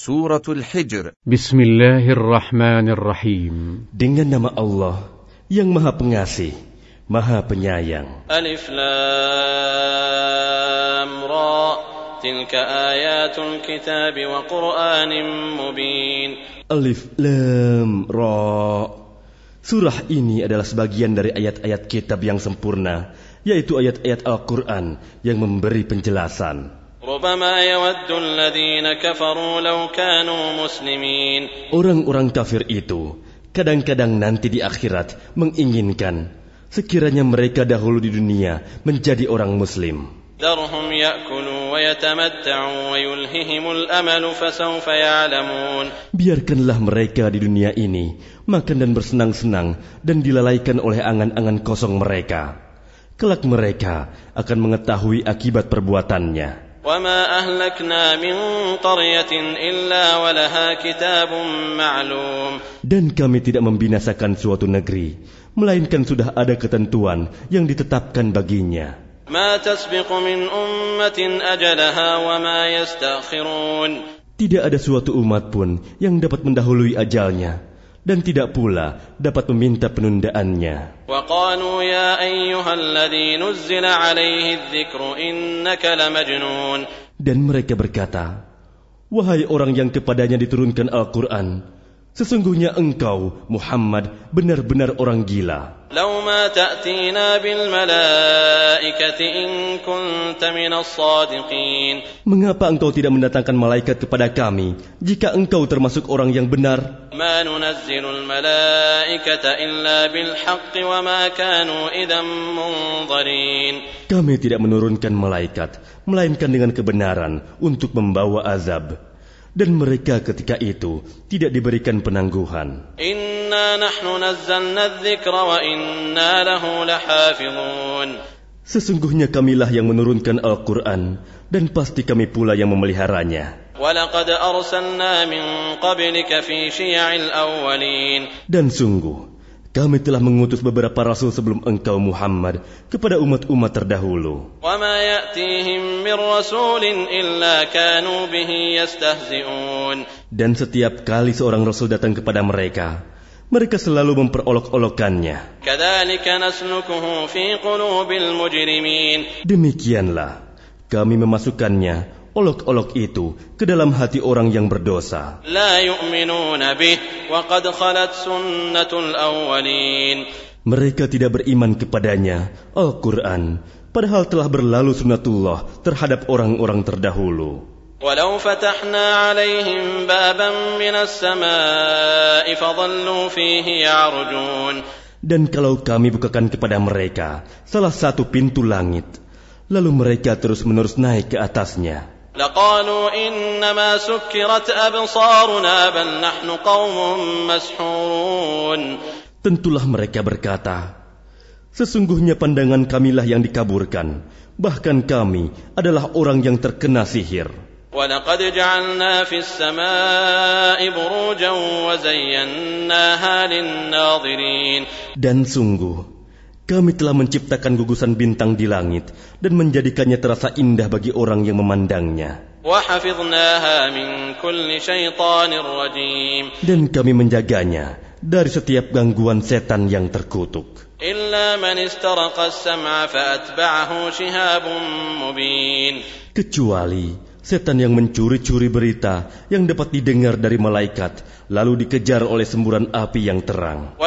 Suratul Hijr. Bismillahirrahmanirrahim. Dengan nama Allah yang maha pengasih, maha penyayang. Alif Lam Ra. Tilka ayatul kitab wa Qur'anin mubin. Alif Lam Ra. Surah ini adalah sebagian dari ayat-ayat kitab yang sempurna, yaitu ayat-ayat Al-Quran yang memberi penjelasan. Orang-orang kafir itu kadang-kadang nanti di akhirat menginginkan sekiranya mereka dahulu di dunia menjadi orang muslim. Biarkanlah mereka di dunia ini makan dan bersenang-senang dan dilalaikan oleh angan-angan kosong mereka. Kelak mereka akan mengetahui akibat perbuatannya. وما أهلكنا من قرية إلا ولها كتاب معلوم Dan kami tidak membinasakan suatu negeri, melainkan sudah ada ketentuan yang ditetapkan baginya. ما تسبق من أمة أجلها وما يستأخرون Tidak ada suatu umat pun yang dapat mendahului ajalnya, dan tidak pula dapat meminta penundaannya. Dan mereka berkata, Wahai orang yang kepadanya diturunkan Al-Quran, Sesungguhnya engkau, Muhammad, benar-benar orang gila. Mengapa engkau tidak mendatangkan malaikat kepada kami jika engkau termasuk orang yang benar? Kami tidak menurunkan malaikat melainkan dengan kebenaran untuk membawa azab dan mereka ketika itu tidak diberikan penangguhan. Sesungguhnya kamilah yang menurunkan Al-Quran dan pasti kami pula yang memeliharanya. Dan sungguh, kami telah mengutus beberapa rasul sebelum engkau Muhammad kepada umat-umat terdahulu. Dan setiap kali seorang rasul datang kepada mereka, mereka selalu memperolok-olokkannya. Demikianlah kami memasukkannya olok-olok itu, ke dalam hati orang yang berdosa. لا يؤمنون به وقد خلت سنة الأولين Mereka tidak beriman kepadanya, Al-Quran, padahal telah berlalu sunnatullah terhadap orang-orang terdahulu. ولو فتحنا عليهم بابا من السماء فظلوا فيه يعرجون Dan kalau kami bukakan kepada mereka salah satu pintu langit, lalu mereka terus-menerus naik ke atasnya. لقالوا إنما سكرت أبصارنا بل نحن قوم مسحورون Tentulah mereka berkata, Sesungguhnya pandangan kamilah yang dikaburkan, bahkan kami adalah orang yang terkena sihir. ولقد جعلنا في السماء بروجا وزيناها للناظرين Dan sungguh, kami telah menciptakan gugusan bintang di langit dan menjadikannya terasa indah bagi orang yang memandangnya. Dan kami menjaganya dari setiap gangguan setan yang terkutuk. Kecuali setan yang mencuri-curi berita yang dapat didengar dari malaikat lalu dikejar oleh semburan api yang terang.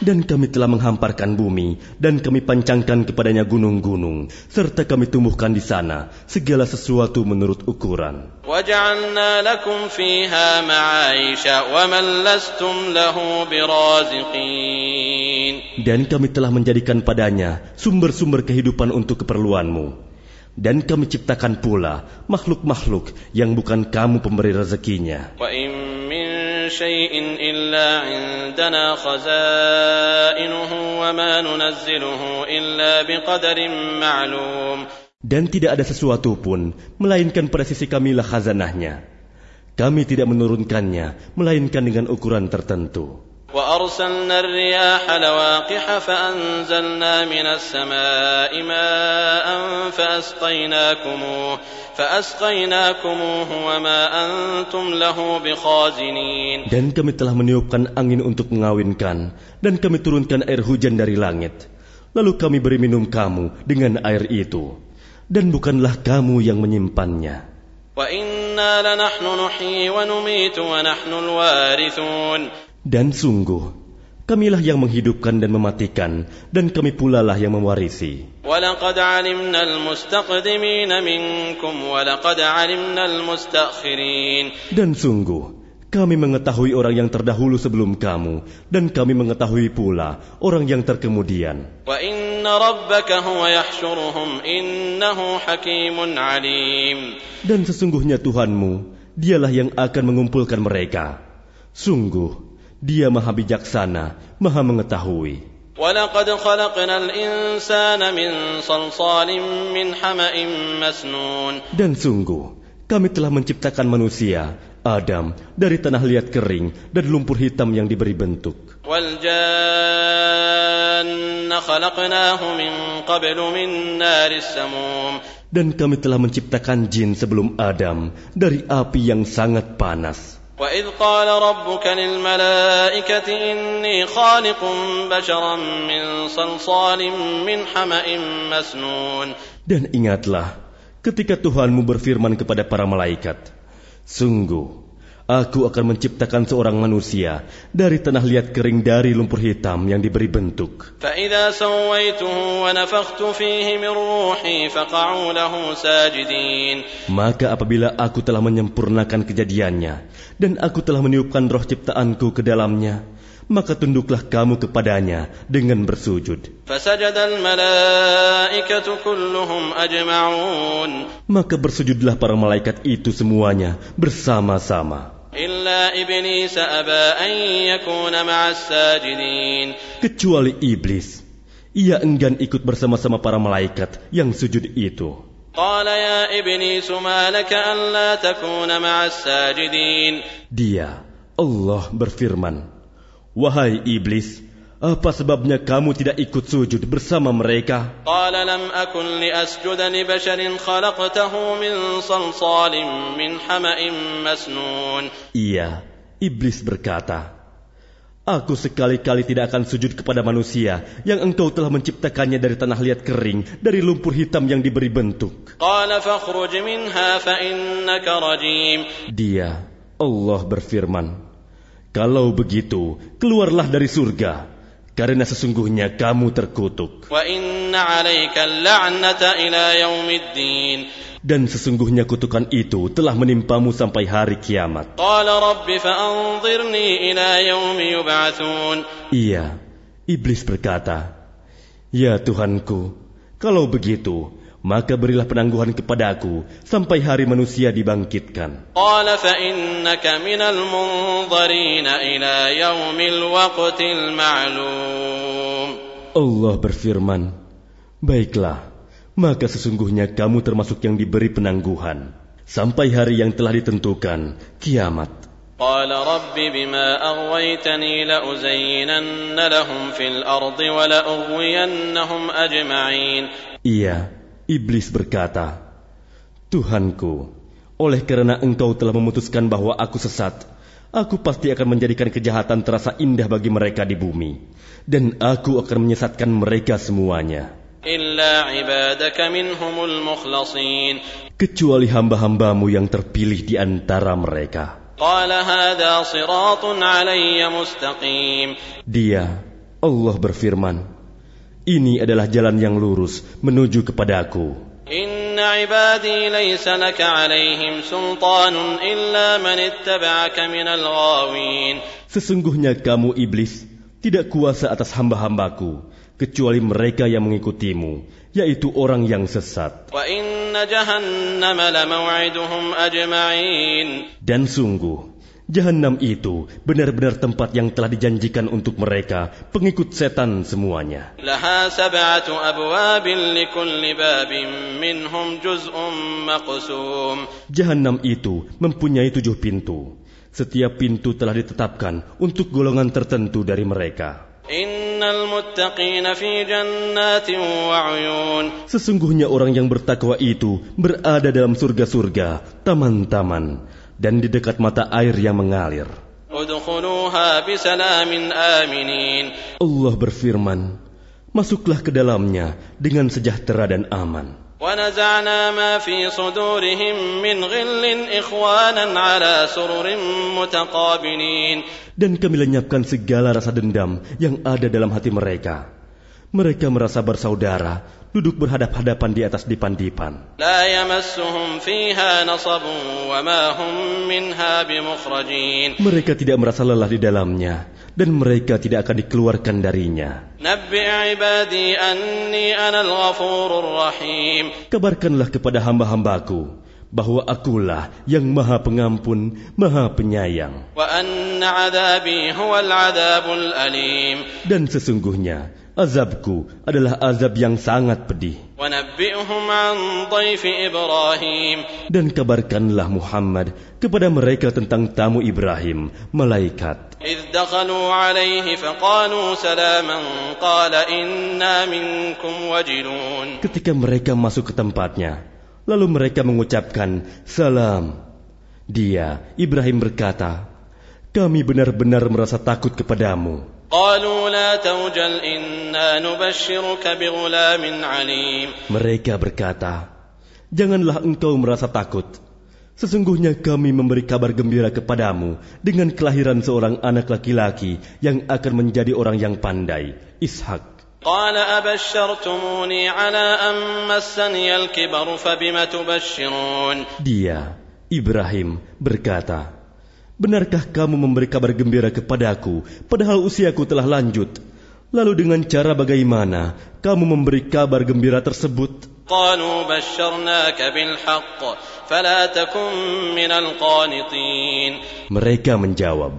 Dan kami telah menghamparkan bumi, dan kami pancangkan kepadanya gunung-gunung, serta kami tumbuhkan di sana segala sesuatu menurut ukuran dan kami telah menjadikan padanya sumber-sumber kehidupan untuk keperluanmu. Dan kami ciptakan pula makhluk-makhluk yang bukan kamu pemberi rezekinya. Dan tidak ada sesuatu pun, melainkan pada sisi kamilah khazanahnya. Kami tidak menurunkannya, melainkan dengan ukuran tertentu. وأرسلنا الرياح لواقح فأنزلنا من السماء ماء فأسقيناكموه فأسقيناكموه وما أنتم له بخازنين Dan kami telah meniupkan angin untuk mengawinkan, dan kami turunkan air hujan dari langit. Lalu kami beri minum kamu dengan air itu, dan bukanlah kamu yang menyimpannya. وإنا لنحن نحيي ونميت ونحن الوارثون dan sungguh, kamilah yang menghidupkan dan mematikan, dan kami pula lah yang mewarisi. Dan sungguh, kami mengetahui orang yang terdahulu sebelum kamu, dan kami mengetahui pula orang yang terkemudian. Dan sesungguhnya Tuhanmu, dialah yang akan mengumpulkan mereka. Sungguh, dia maha bijaksana, maha mengetahui. ولقد خلقنا الإنسان من صلصال من حمأ مسنون Dan sungguh, kami telah menciptakan manusia, Adam, dari tanah liat kering dan lumpur hitam yang diberi bentuk. والجان خلقناه من قبل من نار السموم Dan kami telah menciptakan jin sebelum Adam dari api yang sangat panas. وإذ قال ربك للملائكة إني خالق بشرا من صلصال من حمأ مسنون Dan ingatlah, ketika Tuhanmu berfirman kepada para malaikat, Sungguh, Aku akan menciptakan seorang manusia dari tanah liat kering dari lumpur hitam yang diberi bentuk. Maka apabila aku telah menyempurnakan kejadiannya dan aku telah meniupkan roh ciptaanku ke dalamnya, maka tunduklah kamu kepadanya dengan bersujud. Maka bersujudlah para malaikat itu semuanya bersama-sama. Kecuali iblis, ia enggan ikut bersama-sama para malaikat yang sujud itu. Dia, Allah berfirman, Wahai iblis, apa sebabnya kamu tidak ikut sujud bersama mereka? Iya, iblis berkata, Aku sekali-kali tidak akan sujud kepada manusia yang engkau telah menciptakannya dari tanah liat kering, dari lumpur hitam yang diberi bentuk. Dia, Allah berfirman, kalau begitu, keluarlah dari surga karena sesungguhnya kamu terkutuk. Dan sesungguhnya kutukan itu telah menimpamu sampai hari kiamat. Iya, iblis berkata, Ya Tuhanku, kalau begitu, maka berilah penangguhan kepadaku sampai hari manusia dibangkitkan. قال فإنك من المنظرين إلى يوم الوقت المعلوم Allah berfirman, Baiklah, maka sesungguhnya kamu termasuk yang diberi penangguhan sampai hari yang telah ditentukan, kiamat. قال رب بما أغويتني لأزينن لهم في الأرض ولأغوينهم أجمعين Iya, Iblis berkata, Tuhanku, oleh karena engkau telah memutuskan bahwa aku sesat, aku pasti akan menjadikan kejahatan terasa indah bagi mereka di bumi. Dan aku akan menyesatkan mereka semuanya. Kecuali hamba-hambamu yang terpilih di antara mereka. Dia, Allah berfirman, ini adalah jalan yang lurus menuju kepadaku. aku. Sesungguhnya kamu iblis tidak kuasa atas hamba-hambaku kecuali mereka yang mengikutimu yaitu orang yang sesat. Dan sungguh Jahanam itu benar-benar tempat yang telah dijanjikan untuk mereka, pengikut setan semuanya. Jahanam itu mempunyai tujuh pintu. Setiap pintu telah ditetapkan untuk golongan tertentu dari mereka. Sesungguhnya orang yang bertakwa itu berada dalam surga-surga, taman-taman dan di dekat mata air yang mengalir. ادخلوها بسلام آمنين Allah berfirman, Masuklah ke dalamnya dengan sejahtera dan aman. ونزعنا ما في صدورهم من غل إخوانا على سرر متقابلين Dan kami lenyapkan segala rasa dendam yang ada dalam hati mereka. Mereka merasa bersaudara, duduk berhadap-hadapan di atas dipan-dipan. Mereka tidak merasa lelah di dalamnya dan mereka tidak akan dikeluarkan darinya. Kabarkanlah kepada hamba-hambaku bahwa akulah yang maha pengampun, maha penyayang. Dan sesungguhnya, azabku adalah azab yang sangat pedih. Dan kabarkanlah Muhammad kepada mereka tentang tamu Ibrahim, malaikat. Ketika mereka masuk ke tempatnya, lalu mereka mengucapkan salam. Dia, Ibrahim berkata, kami benar-benar merasa takut kepadamu. قالوا لا توجل إنا نبشرك بغلام عليم Mereka berkata, janganlah engkau merasa takut. Sesungguhnya kami memberi kabar gembira kepadamu dengan kelahiran seorang anak laki-laki yang akan menjadi orang yang pandai, Ishak. قال أبشرتموني على أن مسني الكبر فبم تبشرون Dia, Ibrahim, berkata, Benarkah kamu memberi kabar gembira kepadaku, padahal usiaku telah lanjut? Lalu dengan cara bagaimana kamu memberi kabar gembira tersebut? Mereka menjawab,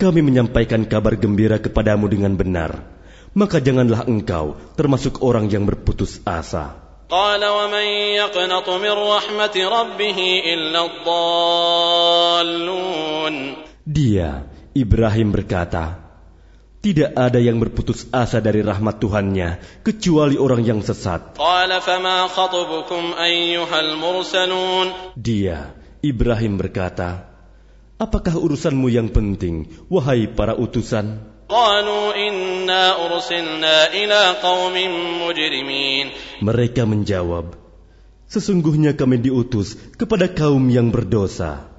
Kami menyampaikan kabar gembira kepadamu dengan benar, maka janganlah engkau termasuk orang yang berputus asa. قال ومن يقنط من رحمة ربه إلا الضالون Dia, Ibrahim berkata, Tidak ada yang berputus asa dari rahmat Tuhannya, kecuali orang yang sesat. قال فما خطبكم أيها المرسلون Dia, Ibrahim berkata, Apakah urusanmu yang penting, wahai para utusan? Mereka menjawab, Sesungguhnya kami diutus kepada kaum yang berdosa.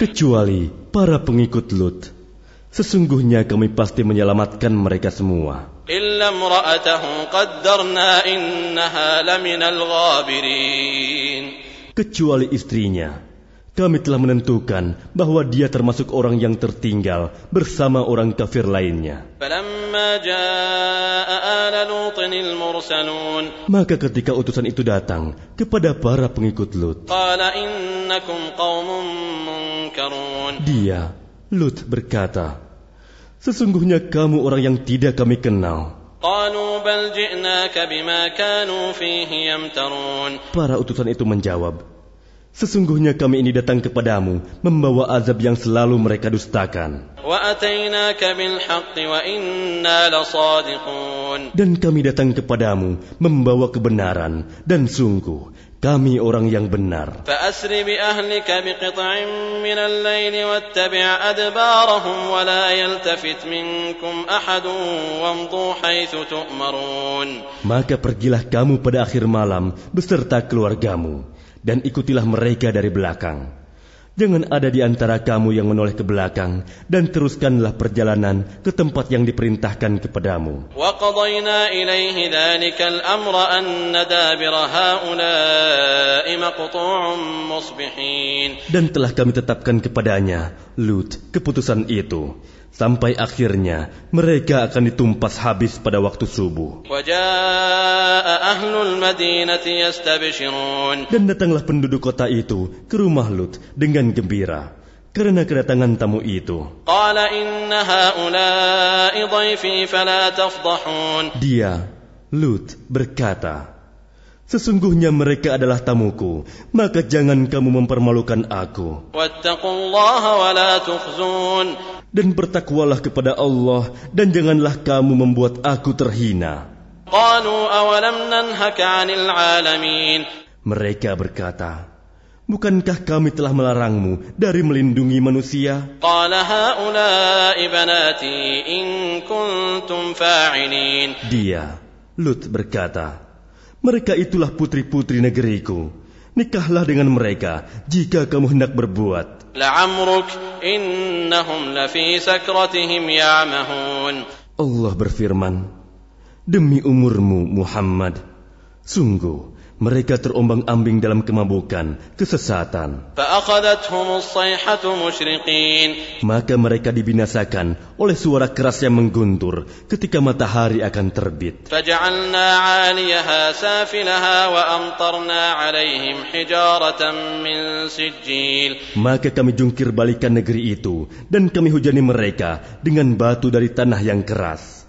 Kecuali para pengikut Lut. Sesungguhnya kami pasti menyelamatkan mereka semua. Kecuali istrinya. Kami telah menentukan bahwa dia termasuk orang yang tertinggal bersama orang kafir lainnya. Maka ketika utusan itu datang kepada para pengikut Lut, dia, Lut berkata, Sesungguhnya kamu orang yang tidak kami kenal. Para utusan itu menjawab, Sesungguhnya kami ini datang kepadamu membawa azab yang selalu mereka dustakan. Dan kami datang kepadamu membawa kebenaran dan sungguh kami orang yang benar. Maka pergilah kamu pada akhir malam beserta keluargamu dan ikutilah mereka dari belakang. Jangan ada di antara kamu yang menoleh ke belakang dan teruskanlah perjalanan ke tempat yang diperintahkan kepadamu. Dan telah kami tetapkan kepadanya, Lut, keputusan itu sampai akhirnya mereka akan ditumpas habis pada waktu subuh. Dan datanglah penduduk kota itu ke rumah Lut dengan gembira karena kedatangan tamu itu. Dia, Lut, berkata, Sesungguhnya mereka adalah tamuku, maka jangan kamu mempermalukan aku. Dan bertakwalah kepada Allah, dan janganlah kamu membuat aku terhina. Mereka berkata, Bukankah kami telah melarangmu dari melindungi manusia? Dia, Lut berkata, mereka itulah putri-putri negeriku. Nikahlah dengan mereka jika kamu hendak berbuat. Allah berfirman, Demi umurmu Muhammad, sungguh mereka terombang-ambing dalam kemabukan, kesesatan. Maka mereka dibinasakan oleh suara keras yang mengguntur ketika matahari akan terbit. Maka kami jungkir balikan negeri itu dan kami hujani mereka dengan batu dari tanah yang keras.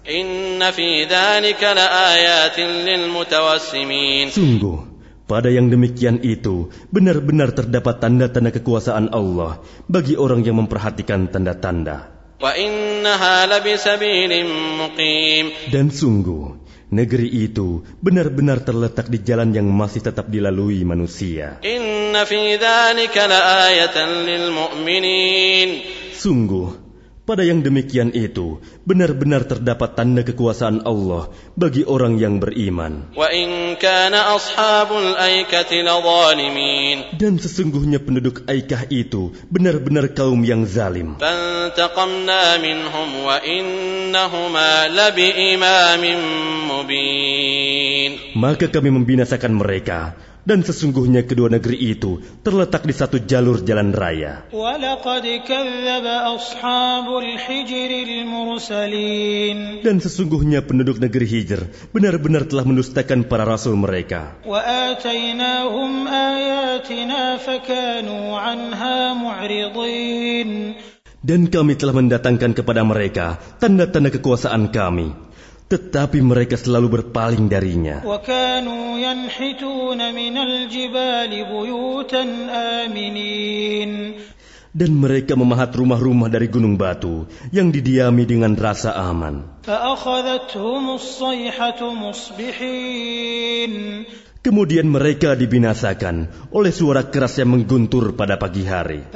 Sungguh, pada yang demikian itu benar-benar terdapat tanda-tanda kekuasaan Allah bagi orang yang memperhatikan tanda-tanda. Dan sungguh, negeri itu benar-benar terletak di jalan yang masih tetap dilalui manusia. Sungguh, pada yang demikian itu, benar-benar terdapat tanda kekuasaan Allah bagi orang yang beriman. Dan sesungguhnya penduduk Aikah itu benar-benar kaum yang zalim. Maka kami membinasakan mereka dan sesungguhnya kedua negeri itu terletak di satu jalur jalan raya. Dan sesungguhnya penduduk negeri Hijr benar-benar telah mendustakan para rasul mereka. Dan kami telah mendatangkan kepada mereka tanda-tanda kekuasaan kami tetapi mereka selalu berpaling darinya. Dan mereka memahat rumah-rumah dari gunung batu yang didiami dengan rasa aman. Kemudian mereka dibinasakan oleh suara keras yang mengguntur pada pagi hari.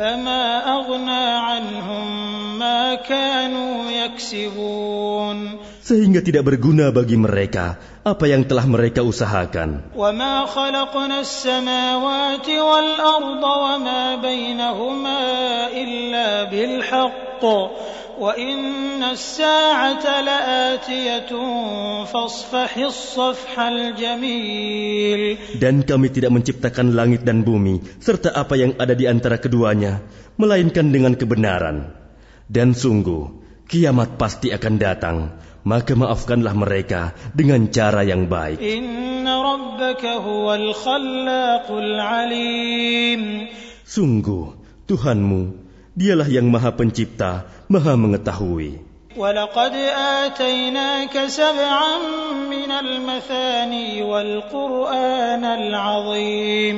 Sehingga tidak berguna bagi mereka apa yang telah mereka usahakan. وما خلقنا السماوات والأرض وما بينهما إلا بالحق وإن الساعة لآتية فاصفح الصفح الجميل Dan kami tidak menciptakan langit dan bumi serta apa yang ada di antara keduanya, melainkan dengan kebenaran. Dan sungguh, kiamat pasti akan datang. Maka maafkanlah mereka dengan cara yang baik. إن ربك هو الخلاق العليم Sungguh, Tuhanmu, dialah yang maha pencipta, maha mengetahui. ولقد آتيناك سبعا من المثاني والقرآن العظيم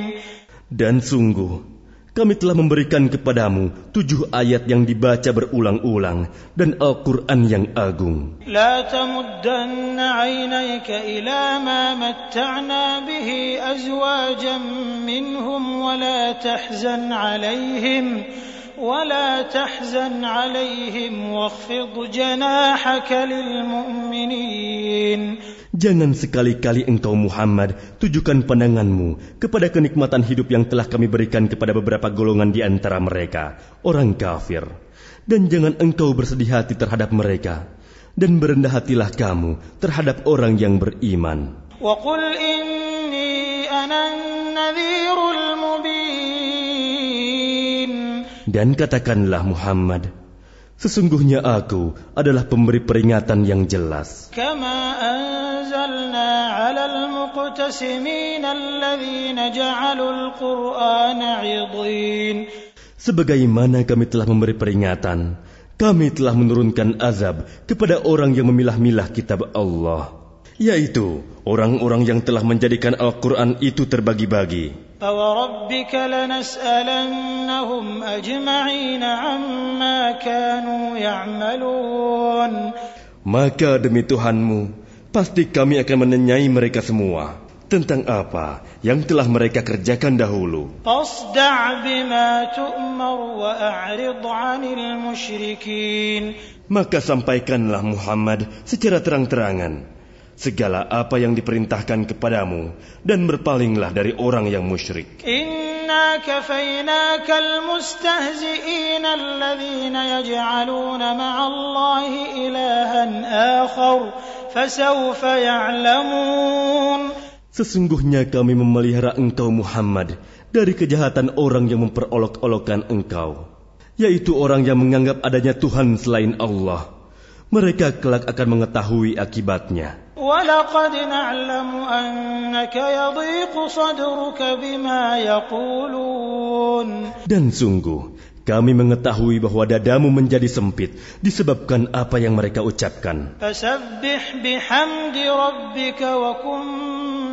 Dan sungguh, kami telah memberikan kepadamu tujuh ayat yang dibaca berulang-ulang dan Al-Quran yang agung. لا تمدن عينيك إلى ما متعنا به أزواجا منهم ولا تحزن عليهم ولا تحزن عليهم واخفض جناحك للمؤمنين Jangan sekali-kali engkau Muhammad tujukan pandanganmu kepada kenikmatan hidup yang telah kami berikan kepada beberapa golongan di antara mereka, orang kafir. Dan jangan engkau bersedih hati terhadap mereka. Dan berendah hatilah kamu terhadap orang yang beriman. وقل إني أنا النذير Dan katakanlah Muhammad, sesungguhnya aku adalah pemberi peringatan yang jelas. Kama anzalna muqtasimin alladhina ja'alul qur'ana 'idhin. Sebagaimana kami telah memberi peringatan, kami telah menurunkan azab kepada orang yang memilah-milah kitab Allah, yaitu orang-orang yang telah menjadikan Al-Qur'an itu terbagi-bagi. فوربك لنسألنهم أجمعين عما كانوا يعملون Maka demi Tuhanmu, pasti kami akan menenyai mereka semua tentang apa yang telah mereka kerjakan dahulu. فاصدع بما تؤمر وأعرض عن المشركين Maka sampaikanlah Muhammad secara terang-terangan segala apa yang diperintahkan kepadamu dan berpalinglah dari orang yang musyrik. Sesungguhnya kami memelihara engkau Muhammad dari kejahatan orang yang memperolok-olokkan engkau, yaitu orang yang menganggap adanya Tuhan selain Allah mereka kelak akan mengetahui akibatnya. ولقد نعلم أنك يضيق صدرك بما يقولون Dan sungguh, kami mengetahui bahwa dadamu menjadi sempit disebabkan apa yang mereka ucapkan. فسبح بحمد ربك وكن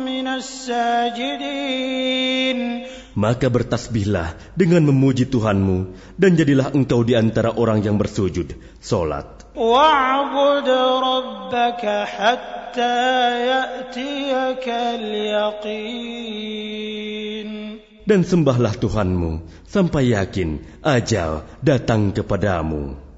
من الساجدين Maka bertasbihlah dengan memuji Tuhanmu dan jadilah engkau di antara orang yang bersujud, solat. واعبد ربك حتى يأتيك اليقين Dan sembahlah Tuhanmu sampai yakin ajal datang kepadamu.